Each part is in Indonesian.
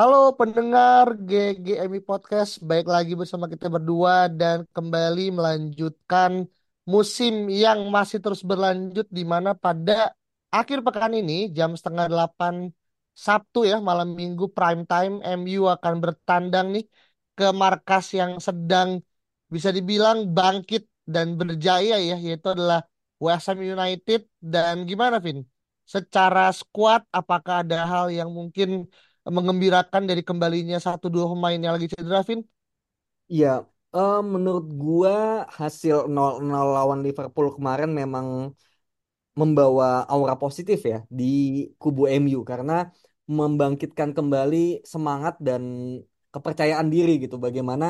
Halo pendengar GGMI Podcast, baik lagi bersama kita berdua dan kembali melanjutkan musim yang masih terus berlanjut di mana pada akhir pekan ini jam setengah delapan Sabtu ya malam minggu prime time MU akan bertandang nih ke markas yang sedang bisa dibilang bangkit dan berjaya ya yaitu adalah West Ham United dan gimana Vin? Secara squad apakah ada hal yang mungkin mengembirakan dari kembalinya satu dua pemain yang lagi cedera, Vin? Iya, eh, menurut gua hasil 0-0 lawan Liverpool kemarin memang membawa aura positif ya di kubu MU karena membangkitkan kembali semangat dan kepercayaan diri gitu. Bagaimana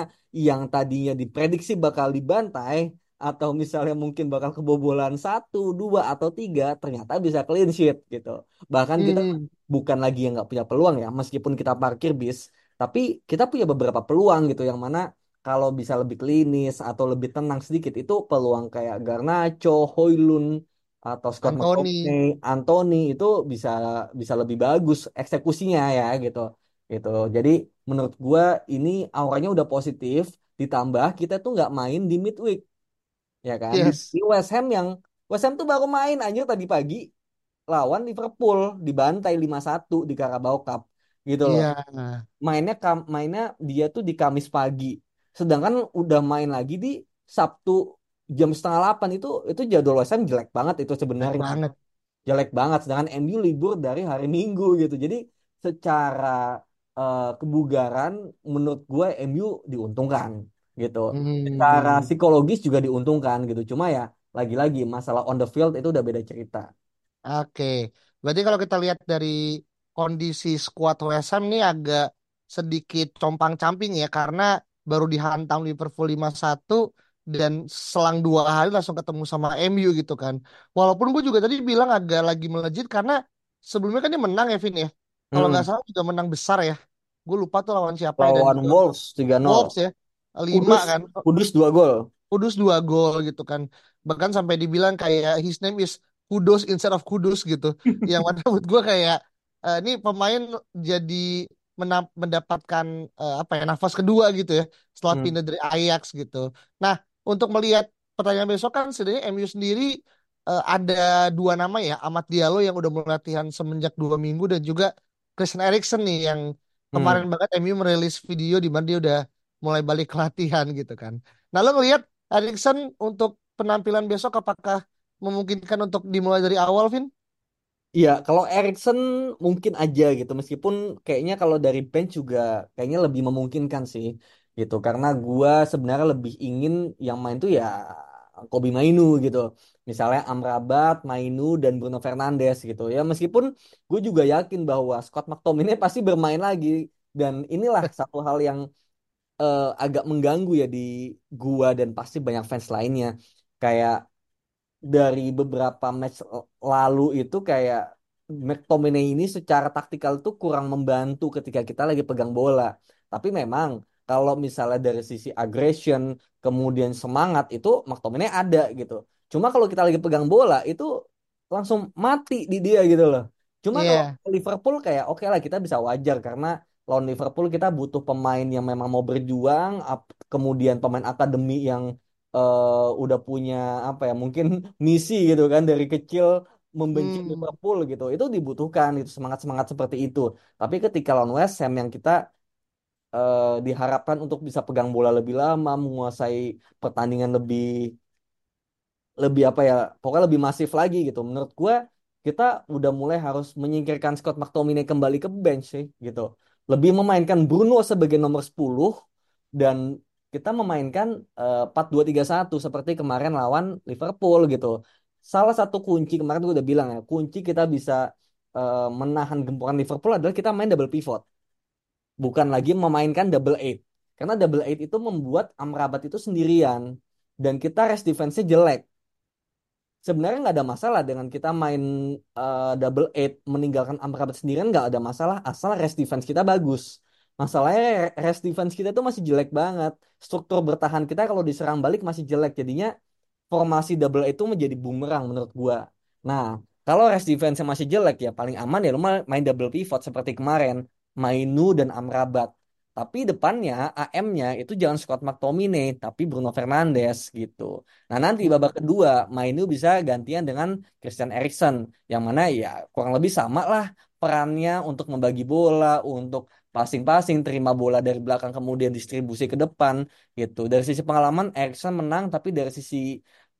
yang tadinya diprediksi bakal dibantai atau misalnya mungkin bakal kebobolan satu, dua atau tiga, ternyata bisa clean sheet gitu. Bahkan kita Hmm, bukan lagi yang nggak punya peluang ya, meskipun kita parkir bis, tapi kita punya beberapa peluang gitu yang mana kalau bisa lebih klinis atau lebih tenang sedikit itu peluang kayak Garnacho, Højlund atau Scott Anthony. McTominay, Anthony itu bisa bisa lebih bagus eksekusinya ya gitu. Gitu. Jadi menurut gua ini auranya udah positif ditambah kita tuh nggak main di midweek ya kan di, Yes. di West Ham yang West Ham tuh baru main anjir tadi pagi lawan Liverpool dibantai 5-1 di Carabao Cup gitu loh. Iya. Mainnya kam- mainnya dia tuh di Kamis pagi. Sedangkan udah main lagi di Sabtu jam setengah delapan itu itu jadwal West Ham jelek banget itu Baik sebenarnya banget. jelek banget. Sedangkan MU libur dari hari Minggu gitu. Jadi secara eh, kebugaran menurut gue MU diuntungkan gitu. Secara Hmm. psikologis juga diuntungkan gitu. Cuma ya lagi-lagi masalah on the field itu udah beda cerita. Oke. Berarti kalau kita lihat dari kondisi skuad West Ham nih agak sedikit compang-camping ya karena baru dihantam Liverpool 5-1 dan selang dua hari langsung ketemu sama MU gitu kan. Walaupun gue juga tadi bilang agak lagi melejit karena sebelumnya kan dia menang ya Vin ya. Kalau nggak Mm-mm. salah juga menang besar ya. Gue lupa tuh lawan siapa ya dan Lawan juga Wolves 3-0. Wolves ya. 5 Kudus, kan. Kudus 2 gol. Kudus dua gol gitu kan. Bahkan sampai dibilang kayak his name is Kudus instead of Kudus gitu. Yang mana menurut gue kayak eh, ini pemain jadi mendapatkan eh, apa ya nafas kedua gitu ya setelah Hmm. pindah dari Ajax gitu. Nah, untuk melihat pertandingan besok kan sebenarnya MU sendiri eh, ada dua nama ya, Ahmad Diallo yang udah mulai latihan semenjak dua minggu dan juga Christian Eriksen nih yang kemarin Hmm. banget MU merilis video di mana dia udah mulai balik latihan gitu kan. Nah, lo ngelihat Eriksen untuk penampilan besok apakah memungkinkan untuk dimulai dari awal, Vin? Iya, kalau Erikson mungkin aja gitu. Meskipun kayaknya kalau dari bench juga kayaknya lebih memungkinkan sih gitu. Karena gua sebenarnya lebih ingin yang main tuh ya Kobi Mainu gitu. Misalnya Amrabat, Mainu, dan Bruno Fernandes gitu. Ya meskipun gue juga yakin bahwa Scott McTominay pasti bermain lagi. Dan inilah satu hal yang eh, agak mengganggu ya di gua dan pasti banyak fans lainnya. Kayak dari beberapa match lalu itu kayak McTominay ini secara taktikal tuh kurang membantu ketika kita lagi pegang bola. Tapi memang kalau misalnya dari sisi aggression, kemudian semangat itu McTominay ada gitu. Cuma kalau kita lagi pegang bola itu langsung mati di dia gitu loh. Cuma kalau Iya. Liverpool kayak oke lah kita bisa wajar karena lawan Liverpool kita butuh pemain yang memang mau berjuang, kemudian pemain akademi yang eh, udah punya apa ya mungkin misi gitu kan dari kecil membenci Hmm. Liverpool gitu. Itu dibutuhkan itu semangat semangat seperti itu. Tapi ketika lawan West Ham yang kita eh, diharapkan untuk bisa pegang bola lebih lama menguasai pertandingan lebih lebih apa ya pokoknya lebih masif lagi gitu. Menurut gua kita udah mulai harus menyingkirkan Scott McTominay kembali ke bench sih gitu lebih memainkan Bruno sebagai nomor 10 dan kita memainkan eh, 4-2-3-1 seperti kemarin lawan Liverpool gitu. Salah satu kunci kemarin gue udah bilang ya, kunci kita bisa eh, menahan gempuran Liverpool adalah kita main double pivot, bukan lagi memainkan double eight. Karena double eight itu membuat Amrabat itu sendirian dan kita rest defense-nya jelek sebenarnya nggak ada masalah dengan kita main eh, double eight meninggalkan Amrabat sendirian nggak ada masalah asal rest defense kita bagus. Masalahnya rest defense kita tuh masih jelek banget. Struktur bertahan kita kalau diserang balik masih jelek. Jadinya formasi double eight itu menjadi bumerang menurut gua. Nah, kalau rest defense masih jelek ya paling aman ya lu main double pivot seperti kemarin. Mainu dan Amrabat. Tapi depannya AM-nya itu jangan Scott McTominay tapi Bruno Fernandes gitu. Nah nanti babak kedua Mainu bisa gantian dengan Christian Eriksen yang mana ya kurang lebih sama lah perannya untuk membagi bola, untuk passing-passing, terima bola dari belakang kemudian distribusi ke depan gitu. Dari sisi pengalaman Eriksen menang tapi dari sisi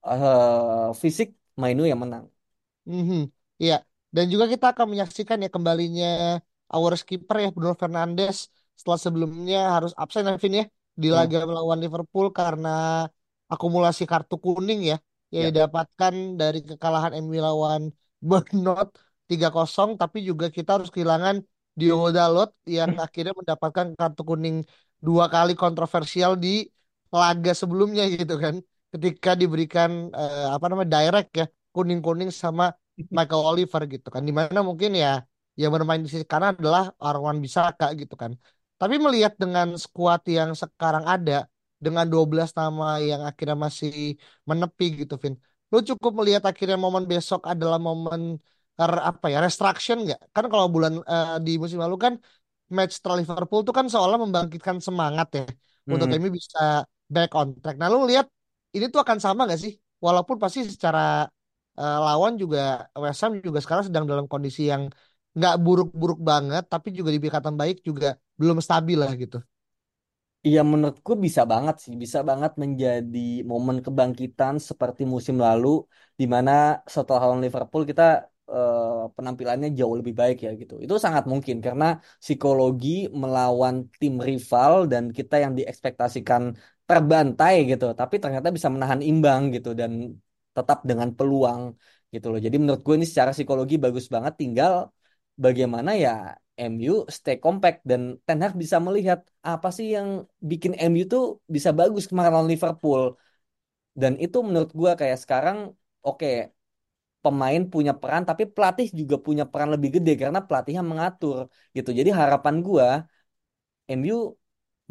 eh, fisik Mainu yang menang. Mhm. Iya. Dan juga kita akan menyaksikan ya kembalinya our skipper ya Bruno Fernandes setelah sebelumnya harus absen ya Vin ya di Hmm. laga melawan Liverpool karena akumulasi kartu kuning ya yang Ya. didapatkan dari kekalahan MU lawan Bournemouth 3-0 tapi juga kita harus kehilangan Diogo Dalot yang akhirnya mendapatkan kartu kuning dua kali kontroversial di laga sebelumnya gitu kan. Ketika diberikan eh, apa namanya direct ya kuning-kuning sama Michael Oliver gitu kan. Di mana mungkin ya yang bermain di sisi kanan adalah Arwan Bisaka gitu kan tapi melihat dengan skuad yang sekarang ada dengan 12 nama yang akhirnya masih menepi gitu Vin lu cukup melihat akhirnya momen besok adalah momen er, apa ya restruction nggak? Kan kalau bulan eh, di musim lalu kan match setelah Liverpool tuh kan seolah membangkitkan semangat ya untuk Hmm. MU bisa back on track. Nah lu lihat ini tuh akan sama gak sih? Walaupun pasti secara eh, lawan juga West Ham juga sekarang sedang dalam kondisi yang nggak buruk-buruk banget tapi juga di ikatan baik juga belum stabil lah gitu. Iya menurutku bisa banget sih, bisa banget menjadi momen kebangkitan seperti musim lalu, di mana setelah lawan Liverpool kita eh, penampilannya jauh lebih baik ya gitu. Itu sangat mungkin karena psikologi melawan tim rival dan kita yang diekspektasikan terbantai gitu, tapi ternyata bisa menahan imbang gitu dan tetap dengan peluang gitu loh. Jadi menurut gue ini secara psikologi bagus banget, tinggal bagaimana ya MU stay compact. Dan Ten Hag bisa melihat apa sih yang bikin MU tuh bisa bagus kemarin lawan Liverpool. Dan itu menurut gua kayak sekarang oke pemain punya peran tapi pelatih juga punya peran lebih gede karena pelatih yang mengatur gitu. Jadi harapan gua MU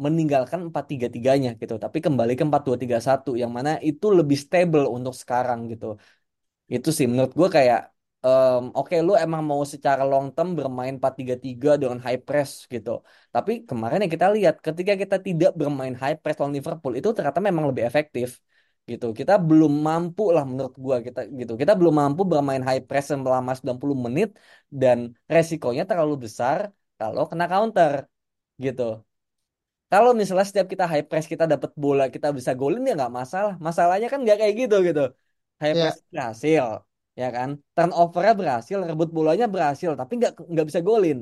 meninggalkan empat tiga tiganya gitu. Tapi kembali ke empat dua tiga satu yang mana itu lebih stable untuk sekarang gitu. Itu sih menurut gue kayak em, oke lu emang mau secara long term bermain empat tiga tiga dengan high press gitu. Tapi kemarin yang kita lihat ketika kita tidak bermain high press lawan Liverpool itu ternyata memang lebih efektif gitu. Kita belum mampu lah menurut gua kita gitu. Kita belum mampu bermain high press selama 90 menit dan resikonya terlalu besar kalau kena counter gitu. Kalau misalnya setiap kita high press kita dapat bola kita bisa golin ya nggak masalah. Masalahnya kan nggak kayak gitu gitu. High press Ya, berhasil, ya kan? Turnovernya berhasil, rebut bolanya berhasil, tapi nggak nggak bisa golin.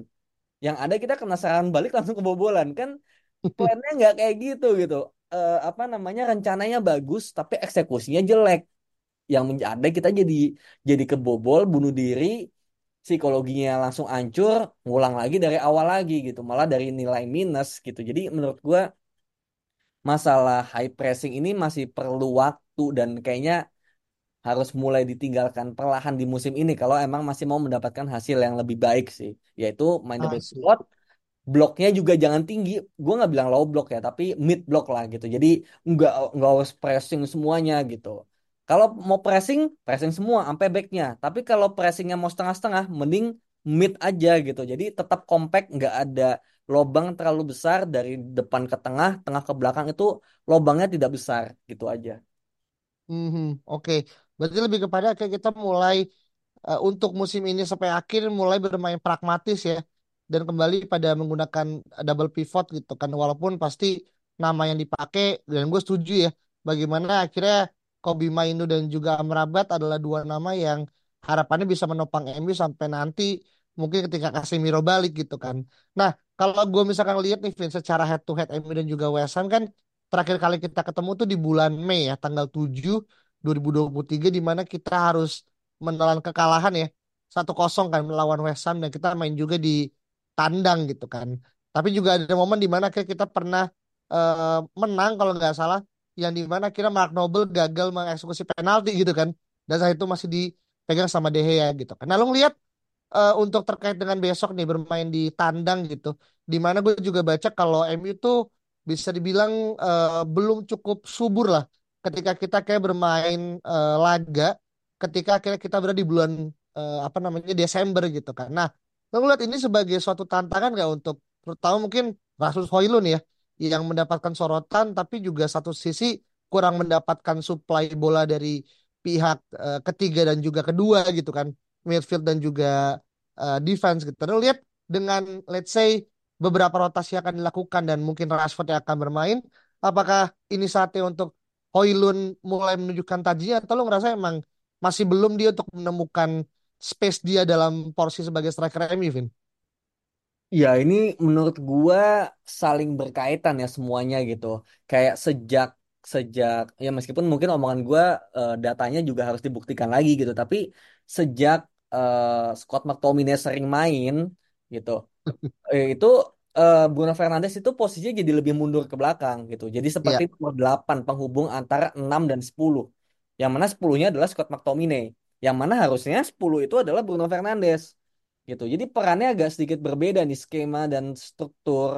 Yang ada kita kena serangan balik langsung kebobolan kan? Plannya nggak kayak gitu gitu. Eh, apa namanya rencananya bagus tapi eksekusinya jelek. Yang ada kita jadi jadi kebobol, bunuh diri, psikologinya langsung hancur, ngulang lagi dari awal lagi gitu. Malah dari nilai minus gitu. Jadi menurut gua masalah high pressing ini masih perlu waktu dan kayaknya harus mulai ditinggalkan perlahan di musim ini kalau emang masih mau mendapatkan hasil yang lebih baik sih. Yaitu main double asik. pivot bloknya juga jangan tinggi. Gue nggak bilang low block ya tapi mid block lah gitu. Jadi nggak nggak harus pressing semuanya gitu. Kalau mau pressing pressing semua sampai backnya. Tapi kalau pressingnya mau setengah-setengah mending mid aja gitu. Jadi tetap compact nggak ada lobang terlalu besar dari depan ke tengah tengah ke belakang itu lobangnya tidak besar gitu aja. Mhm, Oke, Berarti lebih kepada kayak kita mulai eh, untuk musim ini sampai akhir mulai bermain pragmatis ya. Dan kembali pada menggunakan double pivot gitu kan. Walaupun pasti nama yang dipakai dan gue setuju ya bagaimana akhirnya Kobi Mainu dan juga Amrabat adalah dua nama yang harapannya bisa menopang MU sampai nanti mungkin ketika Casemiro balik gitu kan. Nah kalau gue misalkan lihat nih Vin secara head to head MU dan juga West kan terakhir kali kita ketemu tuh di bulan Mei ya tanggal 7 2023 di mana kita harus menelan kekalahan ya satu kosong kan melawan West Ham dan kita main juga di tandang gitu kan. Tapi juga ada momen di mana kita pernah eh, menang kalau nggak salah yang di mana kira Mark Noble gagal mengeksekusi penalti gitu kan. Dan saat itu masih dipegang sama De Gea gitu kan. Nah, lo ngeliat eh, untuk terkait dengan besok nih bermain di tandang gitu. Di mana gue juga baca kalau MU tuh bisa dibilang eh, belum cukup subur lah ketika kita kayak bermain eh, laga ketika akhirnya kita berada di bulan eh, apa namanya Desember gitu kan. Nah, lo ngeliat ini sebagai suatu tantangan nggak untuk terutama mungkin Rasmus Højlund ya yang mendapatkan sorotan tapi juga satu sisi kurang mendapatkan supply bola dari pihak eh, ketiga dan juga kedua gitu kan midfield dan juga eh, defense gitu. Lo lihat dengan let's say beberapa rotasi akan dilakukan dan mungkin Rashford yang akan bermain, apakah ini saatnya untuk Højlund mulai menunjukkan tajinya atau lo ngerasa emang masih belum dia untuk menemukan space dia dalam porsi sebagai striker MU, Vin? Ya, ini menurut gua saling berkaitan ya semuanya gitu. Kayak sejak sejak ya meskipun mungkin omongan gua eh, datanya juga harus dibuktikan lagi gitu, tapi sejak eh, Scott McTominay sering main gitu, eh, itu eh, Bruno Fernandes itu posisinya jadi lebih mundur ke belakang gitu. Jadi seperti Iya, nomor 8 penghubung antara 6 dan 10. Yang mana 10-nya adalah Scott McTominay. Yang mana harusnya 10 itu adalah Bruno Fernandes gitu. Jadi perannya agak sedikit berbeda nih skema dan struktur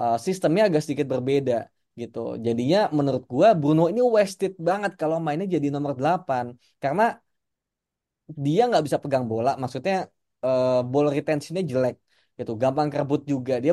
uh, sistemnya agak sedikit berbeda gitu. Jadinya menurut gua Bruno ini wasted banget kalau mainnya jadi nomor 8 karena dia nggak bisa pegang bola, maksudnya uh, ball retentionnya jelek gitu, gampang kerebut juga. Dia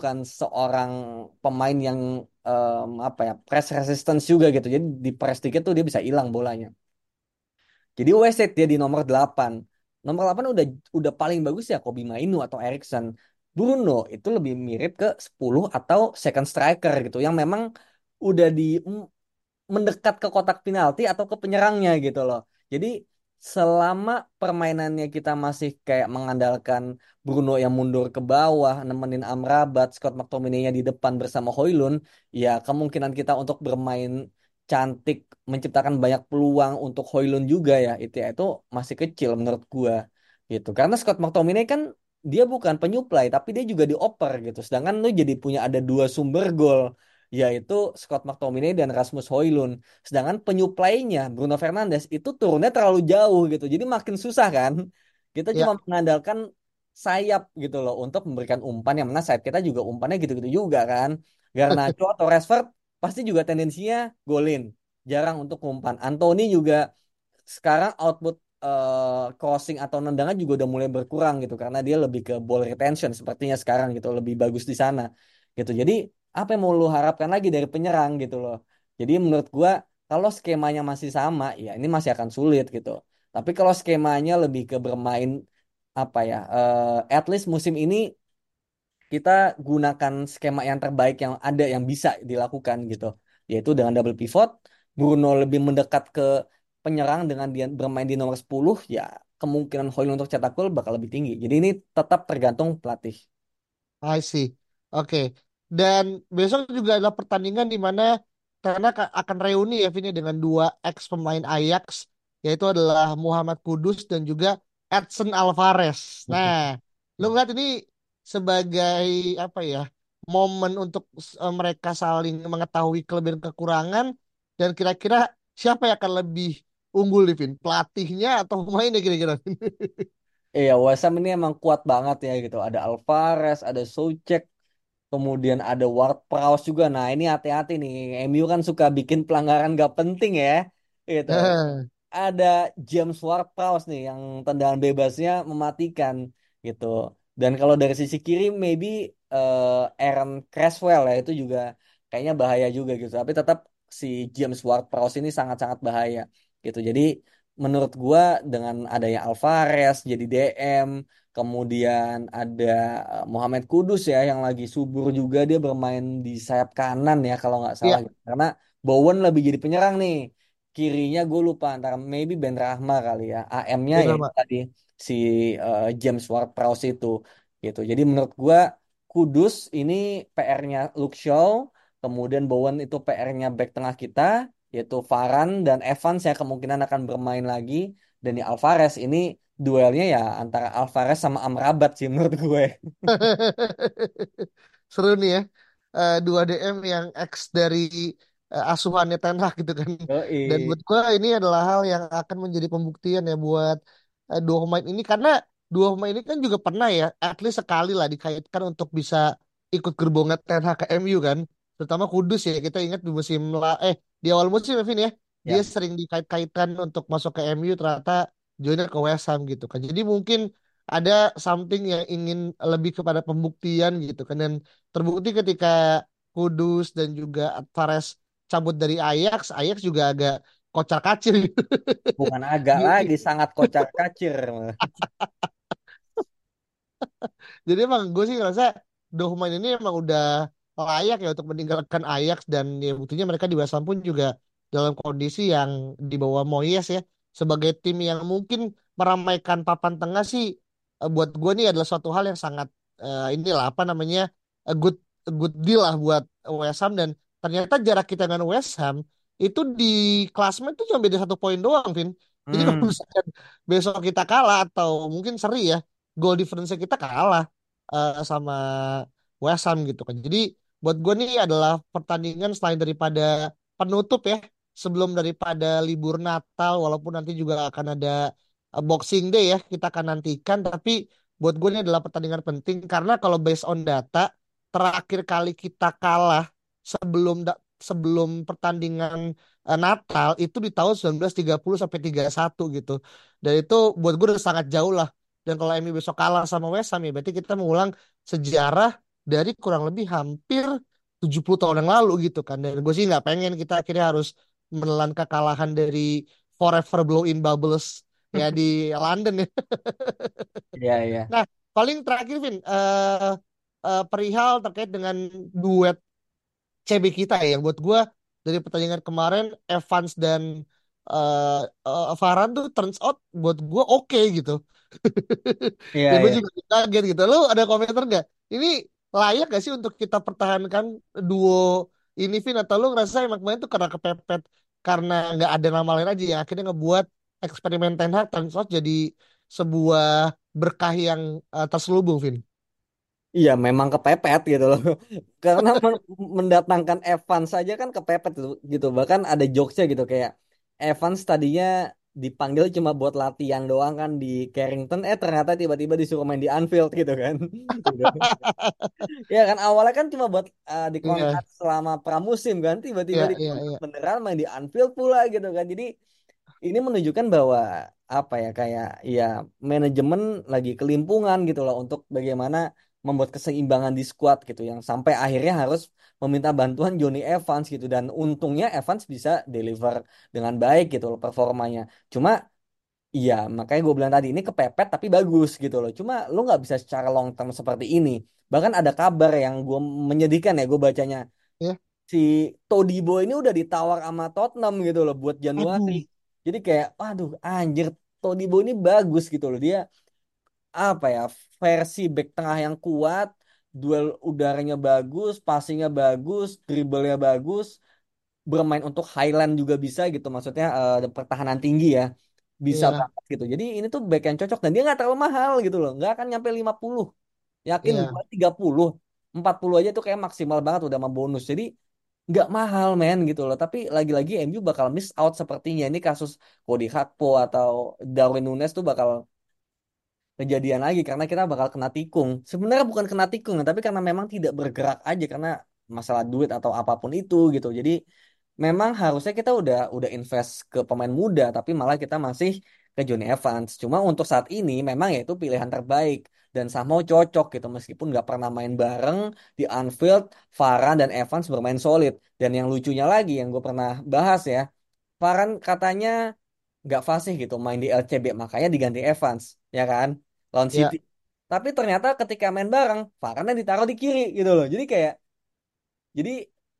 Bukan seorang pemain yang em, apa ya press resistance juga gitu. Jadi di press dikit tuh dia bisa hilang bolanya. Jadi wasted dia di nomor 8. Nomor 8 udah udah paling bagus ya Kobe Mainu atau Erikson. Bruno itu lebih mirip ke 10 atau second striker gitu yang memang udah di mendekat ke kotak penalti atau ke penyerangnya gitu loh. Jadi selama permainannya kita masih kayak mengandalkan Bruno yang mundur ke bawah, nemenin Amrabat, Scott McTominay-nya di depan bersama Højlund, ya kemungkinan kita untuk bermain cantik, menciptakan banyak peluang untuk Højlund juga ya, itu ya itu masih kecil menurut gua gitu. Karena Scott McTominay kan dia bukan penyuplai, tapi dia juga dioper gitu. Sedangkan lu jadi punya ada dua sumber gol yaitu Scott McTominay dan Rasmus Højlund. Sedangkan penyuplainya Bruno Fernandes itu turunnya terlalu jauh gitu. Jadi makin susah kan. Kita cuma ya, mengandalkan sayap gitu loh untuk memberikan umpan yang mana sayap kita juga umpannya gitu-gitu juga kan. Garnacho atau Rashford pasti juga tendensinya golin. Jarang untuk umpan. Anthony juga sekarang output eh, crossing atau nendangan juga udah mulai berkurang gitu karena dia lebih ke ball retention sepertinya sekarang gitu lebih bagus di sana gitu jadi apa yang mau lu harapkan lagi dari penyerang gitu loh jadi menurut gua kalau skemanya masih sama ya ini masih akan sulit gitu tapi kalau skemanya lebih ke bermain apa ya eh, at least musim ini kita gunakan skema yang terbaik yang ada yang bisa dilakukan gitu yaitu dengan double pivot Bruno lebih mendekat ke penyerang dengan dia bermain di nomor 10 ya kemungkinan Højlund untuk cetak gol bakal lebih tinggi jadi ini tetap tergantung pelatih I see. Oke. Dan besok juga adalah pertandingan di mana karena ka- akan reuni ya Vini dengan dua ex pemain Ajax yaitu adalah Muhammad Kudus dan juga Edson Alvarez. Nah, lu ngeliat ini sebagai apa ya momen untuk eh, mereka saling mengetahui kelebihan kekurangan dan kira-kira siapa yang akan lebih unggul Vin? Pelatihnya atau pemainnya kira-kira? Iya, West Ham ini emang kuat banget ya gitu. Ada Alvarez, ada Soucek, kemudian ada Ward-Prowse juga. Nah, ini hati-hati nih. MU kan suka bikin pelanggaran gak penting ya. Gitu. Ada James Ward-Prowse nih yang tendangan bebasnya mematikan gitu. Dan kalau dari sisi kiri maybe eh, Aaron Creswell ya itu juga kayaknya bahaya juga gitu. Tapi tetap si James Ward-Prowse ini sangat-sangat bahaya gitu. Jadi menurut gua dengan adanya Alvarez jadi DM, kemudian ada eh, Muhammad Kudus ya yang lagi subur juga dia bermain di sayap kanan ya kalau nggak salah Iya, gitu. Karena Bowen lebih jadi penyerang nih. Kirinya gue lupa antara maybe Ben Rahma kali ya. AM-nya ya itu Pak. tadi si eh, James Ward-Prowse itu gitu. Jadi menurut gua Kudus ini PR-nya Luke Shaw, kemudian Bowen itu PR-nya back tengah kita yaitu Varane dan Evans yang kemungkinan akan bermain lagi dan di Alvarez ini duelnya ya antara Alvarez sama Amrabat sih menurut gue. Seru nih ya. Eh, dua DM yang ex dari eh, asuhannya Ten Hag gitu kan. Dan Yoi. buat gue ini adalah hal yang akan menjadi pembuktian ya buat eh, dua pemain ini karena dua pemain ini kan juga pernah ya at least sekali lah dikaitkan untuk bisa ikut gerbongan Ten Hag ke MU kan. Terutama Kudus ya kita ingat di musim la eh di awal musim Evin ya dia Ya, sering dikait-kaitkan untuk masuk ke MU ternyata joinnya ke West Ham gitu kan. Jadi mungkin ada something yang ingin lebih kepada pembuktian gitu kan dan terbukti ketika Kudus dan juga Alvarez cabut dari Ajax, Ajax juga agak kocar kacir gitu. bukan agak lagi sangat kocar kacir. Jadi emang gue sih ngerasa Dortmund ini emang udah layak ya untuk meninggalkan Ajax dan ya buktinya mereka di West Ham pun juga dalam kondisi yang di bawah Moyes ya sebagai tim yang mungkin meramaikan papan tengah sih eh, buat gue nih adalah suatu hal yang sangat eh, inilah apa namanya a good a good deal lah buat West Ham dan ternyata jarak kita dengan West Ham itu di klasmen itu cuma beda satu poin doang, Vin. Jadi kalau Hmm, misalkan besok kita kalah atau mungkin seri ya goal difference kita kalah eh, sama West Ham gitu kan. Jadi buat gue nih adalah pertandingan selain daripada penutup ya sebelum daripada libur Natal walaupun nanti juga akan ada eh, Boxing Day ya kita akan nantikan tapi buat gue ini adalah pertandingan penting karena kalau based on data terakhir kali kita kalah sebelum sebelum pertandingan eh, Natal itu di tahun 1930 sampai 31 gitu. Dan itu buat gue udah sangat jauh lah dan kalau MU besok kalah sama West Ham ya berarti kita mengulang sejarah dari kurang lebih hampir 70 tahun yang lalu gitu kan. Dan gue sih nggak pengen kita akhirnya harus menelan kekalahan dari Forever Blow in Bubbles ya di London ya. iya iya. Nah, paling terakhir Vin, eh eh, perihal terkait dengan duet CB kita ya yang buat gue dari pertandingan kemarin Evans dan eh eh, Varane tuh turns out buat gue oke gitu. Iya Ya gue iya. juga kaget gitu. Lu ada komentar nggak? Ini layak gak sih untuk kita pertahankan duo ini Vin atau lu ngerasa emang kemarin tuh karena kepepet karena nggak ada nama lain aja yang akhirnya ngebuat eksperimen Ten Hag turns out jadi sebuah berkah yang eh, terselubung Vin. Iya memang kepepet gitu loh. Karena men- mendatangkan Evans saja kan kepepet gitu. Bahkan ada jokesnya gitu kayak Evans tadinya dipanggil cuma buat latihan doang kan di Carrington eh ternyata tiba-tiba disuruh main di Anfield gitu kan. Gitu. Ya kan awalnya kan cuma buat uh, Iya, dikontrak selama pramusim kan tiba-tiba iya, iya, dikontrak iya, beneran main di Anfield pula gitu kan. Jadi ini menunjukkan bahwa apa ya kayak ya manajemen lagi kelimpungan gitu loh untuk bagaimana membuat keseimbangan di squad gitu yang sampai akhirnya harus meminta bantuan Johnny Evans gitu dan untungnya Evans bisa deliver dengan baik gitu loh performanya. Cuma iya makanya gue bilang tadi ini kepepet tapi bagus gitu loh. Cuma lu nggak bisa secara long term seperti ini. Bahkan ada kabar yang gue menyedihkan ya gue bacanya iya. si Todibo ini udah ditawar sama Tottenham gitu loh buat Januari. Aduh, Jadi kayak, waduh, anjir, Todibo ini bagus gitu loh. Dia apa ya, versi back tengah yang kuat, duel udaranya bagus, passingnya bagus, dribblenya bagus, bermain untuk Highland juga bisa gitu. Maksudnya eh, pertahanan tinggi ya, bisa iya, banget gitu. Jadi ini tuh back yang cocok dan dia nggak terlalu mahal gitu loh, nggak akan nyampe 50. Yakin gue 30. 40 aja tuh kayak maksimal banget udah sama bonus. Jadi nggak mahal men gitu loh. Tapi lagi-lagi MU bakal miss out sepertinya. Ini kasus Cody Gakpo atau Darwin Nunes tuh bakal kejadian lagi karena kita bakal kena tikung. Sebenarnya bukan kena tikung, tapi karena memang tidak bergerak aja karena masalah duit atau apa pun itu gitu. Jadi memang harusnya kita udah udah invest ke pemain muda, tapi malah kita masih ke Johnny Evans. Cuma untuk saat ini memang ya itu pilihan terbaik dan sama cocok gitu meskipun nggak pernah main bareng di Anfield, Varane dan Evans bermain solid. Dan yang lucunya lagi yang gue pernah bahas ya, Varane katanya nggak fasih gitu main di LCB makanya diganti Evans ya kan lawan Ya, City. Tapi ternyata ketika main bareng Varane ditaruh di kiri gitu loh. Jadi kayak jadi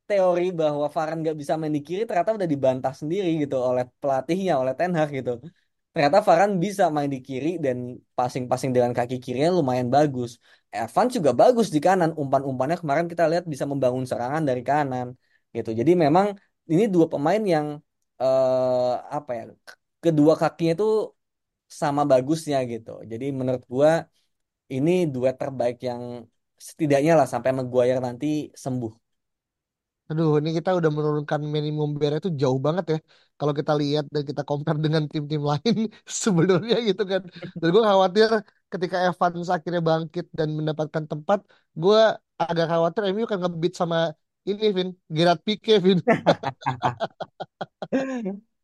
teori bahwa Varane nggak bisa main di kiri ternyata udah dibantah sendiri gitu oleh pelatihnya, oleh Ten Hag gitu. Ternyata Varane bisa main di kiri dan passing-passing dengan kaki kirinya lumayan bagus. Evans juga bagus di kanan. Umpan-umpannya kemarin kita lihat bisa membangun serangan dari kanan gitu. Jadi memang ini dua pemain yang eh, apa ya? Kedua kakinya itu sama bagusnya gitu. Jadi menurut gua ini duet terbaik yang setidaknya lah sampai Maguire nanti sembuh. aduh ini kita udah menurunkan minimum bear itu jauh banget ya. Kalau kita lihat dan kita compare dengan tim-tim lain sebenarnya gitu kan. Dan gue khawatir ketika Evans akhirnya bangkit dan mendapatkan tempat, gue agak khawatir MU kan ngebeat sama ini Vin, Gerard Pique Vin.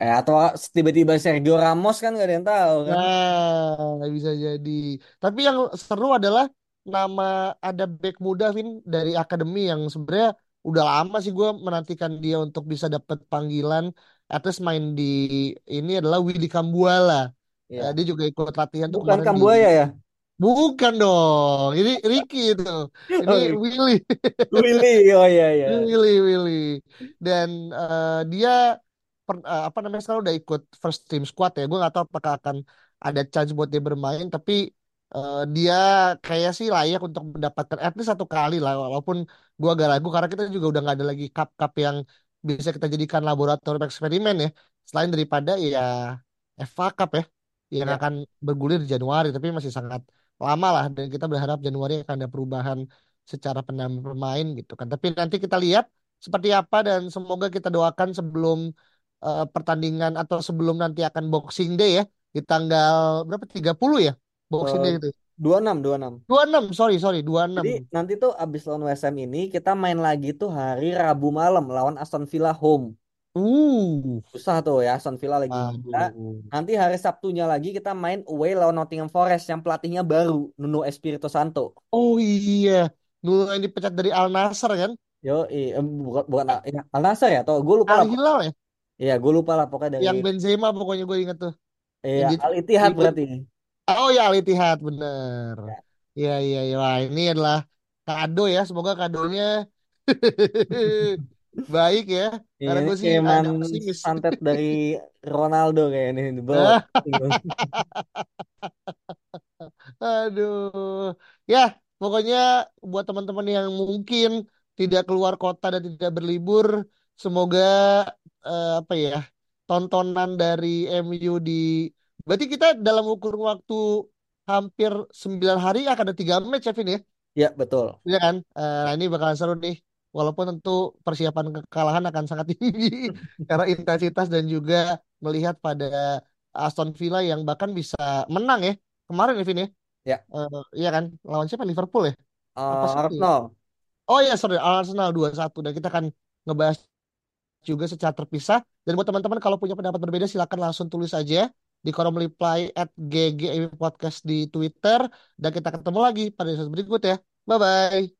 Eh, atau tiba-tiba Sergio Ramos kan gak ada yang tahu kan. Nah, bisa jadi. Tapi yang seru adalah nama ada back muda Vin dari akademi yang sebenarnya udah lama sih gue menantikan dia untuk bisa dapat panggilan atas main di ini adalah Willy Kambuala. Eh, dia juga ikut latihan tuh Bukan kemarin di Kambuaya ya? Bukan dong. Ini Ricky itu. Ini Oh, Willy. Willy, oh iya iya. Willy, Willy. Dan eh, dia per- eh, apa namanya sekarang udah ikut first team squad ya. Gue nggak tahu apakah akan ada chance buat dia bermain, tapi eh, dia kayak sih layak untuk mendapatkan at least satu kali lah. Walaupun gue agak ragu karena kita juga udah nggak ada lagi cup-cup yang bisa kita jadikan laboratorium eksperimen ya. Selain daripada ya FA Cup ya, yang Ya. akan bergulir di Januari, tapi masih sangat lama lah. Dan kita berharap Januari akan ada perubahan secara penambah pemain gitu kan. Tapi nanti kita lihat seperti apa dan semoga kita doakan sebelum eh, pertandingan atau sebelum nanti akan Boxing Day ya di tanggal berapa 30 ya Boxing Day Eh, itu. 26, 26. 26, sorry sorry 26. Jadi nanti tuh abis lawan Ham ini kita main lagi tuh hari Rabu malam lawan Aston Villa home. Uh. Susah tuh ya Aston Villa lagi. Aduh. Nanti hari Sabtunya lagi kita main away lawan Nottingham Forest yang pelatihnya baru Nuno Espirito Santo. Oh iya. Dulu yang dipecat dari Al Nassr kan? Yo, eh, bukan bukan ya, Al Nassr ya? Atau gue lupa. Al Hilal ya? Iya, gue lupa lah pokoknya dari Yang Benzema pokoknya gue inget tuh. iya, Yang di- Al Ittihad berarti. Oh ya Al Ittihad bener. Iya iya iya. Wah, ini adalah kado ya. Semoga kadonya baik ya. Iya, Karena ini gue sih kiriman ada pesimis. santet dari Ronaldo kayak ini. Aduh. Ya, pokoknya buat teman-teman yang mungkin tidak keluar kota dan tidak berlibur, semoga eh, apa ya, tontonan dari MU di Berarti kita dalam ukur waktu hampir 9 hari akan ada tiga match ya, Vin ya? Ya, betul. Iya kan? Eh, Nah, ini bakalan seru nih. Walaupun tentu persiapan kekalahan akan sangat tinggi karena intensitas dan juga melihat pada Aston Villa yang bahkan bisa menang ya kemarin ya Vin ya. Ya. Eh, iya kan? Lawan siapa? Liverpool ya? Apa ya? Arsenal. Oh iya sorry Arsenal 2-1 dan kita akan ngebahas juga secara terpisah. Dan buat teman-teman kalau punya pendapat berbeda silakan langsung tulis aja di kolom reply at GGM Podcast di Twitter dan kita ketemu lagi pada episode berikut ya. Bye